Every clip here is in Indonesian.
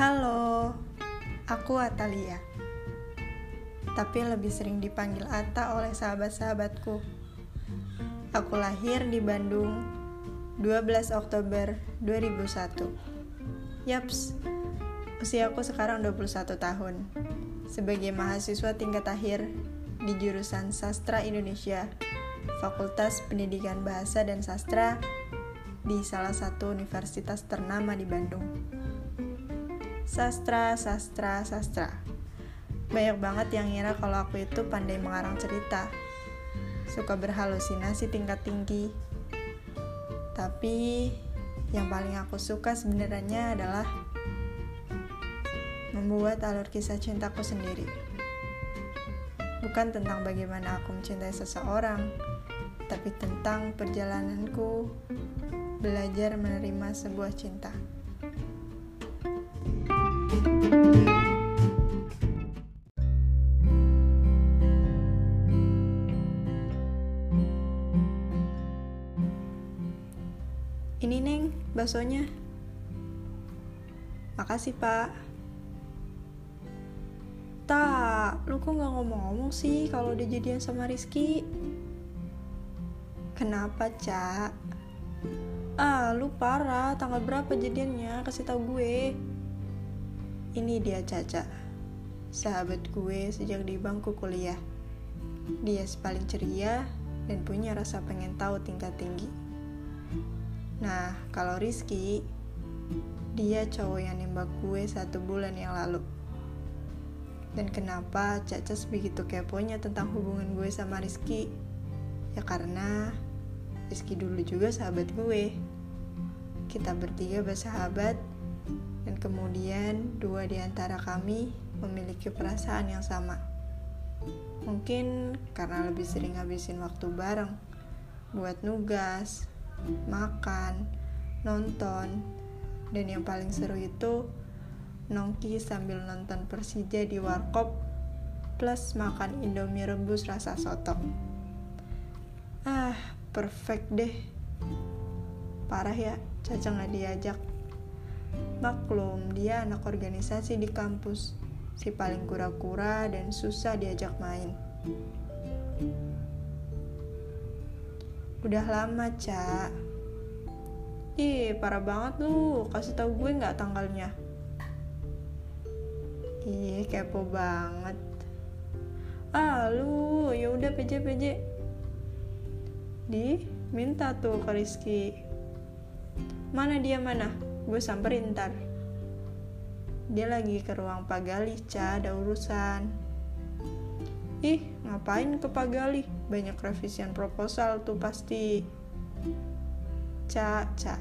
Halo, aku Atalia. Tapi lebih sering dipanggil Ata oleh sahabat-sahabatku. Aku lahir di Bandung 12 Oktober 2001. Yaps, usiaku sekarang 21 tahun. Sebagai mahasiswa tingkat akhir di jurusan Sastra Indonesia, Fakultas Pendidikan Bahasa dan Sastra di salah satu universitas ternama di Bandung. Sastra, sastra, sastra. Banyak banget yang ngira kalau aku itu pandai mengarang cerita. Suka berhalusinasi tingkat tinggi. Tapi yang paling aku suka sebenarnya adalah membuat alur kisah cintaku sendiri. Bukan tentang bagaimana aku mencintai seseorang, tapi tentang perjalananku belajar menerima sebuah cinta. Ini Neng, baksonya. Makasih, Pak. Tak, lu kok gak ngomong-ngomong sih kalau udah jadian sama Rizky? Kenapa, Cak? Ah, lu parah. Tanggal berapa jadiannya? Kasih tau gue. Ini dia Caca. Sahabat gue sejak di bangku kuliah. Dia paling ceria dan punya rasa pengen tahu tingkat tinggi. Nah, kalau Rizky, dia cowok yang nembak gue satu bulan yang lalu. Dan kenapa Caca begitu keponya tentang hubungan gue sama Rizky? Ya karena Rizky dulu juga sahabat gue. Kita bertiga bersahabat, dan kemudian dua di antara kami memiliki perasaan yang sama. Mungkin karena lebih sering habisin waktu bareng, buat nugas, makan, nonton, dan yang paling seru itu nongki sambil nonton Persija di warkop plus makan Indomie rebus rasa soto. Ah, perfect deh. Parah ya Caca nggak diajak. Maklum dia anak organisasi di kampus. Si paling kura-kura dan susah diajak main udah lama Ca ih parah banget lu. Kasih tau gue nggak tanggalnya? Ih kepo banget. Ah lu. Ya udah PJ PJ di minta tuh ke Rizky. Mana dia mana? Gue samperin ntar. Dia lagi ke ruang Pak Galih Ca ada urusan ih ngapain ke Pak Galih? Banyak revisian proposal tuh pasti. Ca, Ca.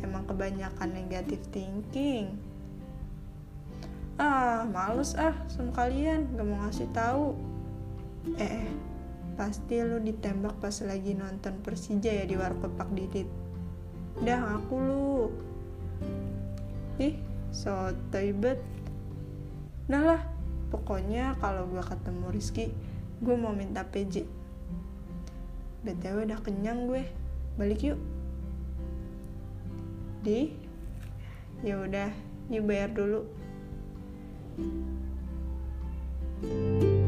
Emang kebanyakan negatif thinking. Ah males ah sama kalian. Gak mau ngasih tahu. Eh, eh. Pasti lu ditembak pas lagi nonton Persija ya di warkop Pak Didit. Dah aku lu. Ih, so bet. Nah lah, pokoknya kalau gue ketemu Rizky, gue mau minta PJ. BTW udah kenyang gue. Balik yuk. Di? Ya udah, yuk bayar dulu. thank you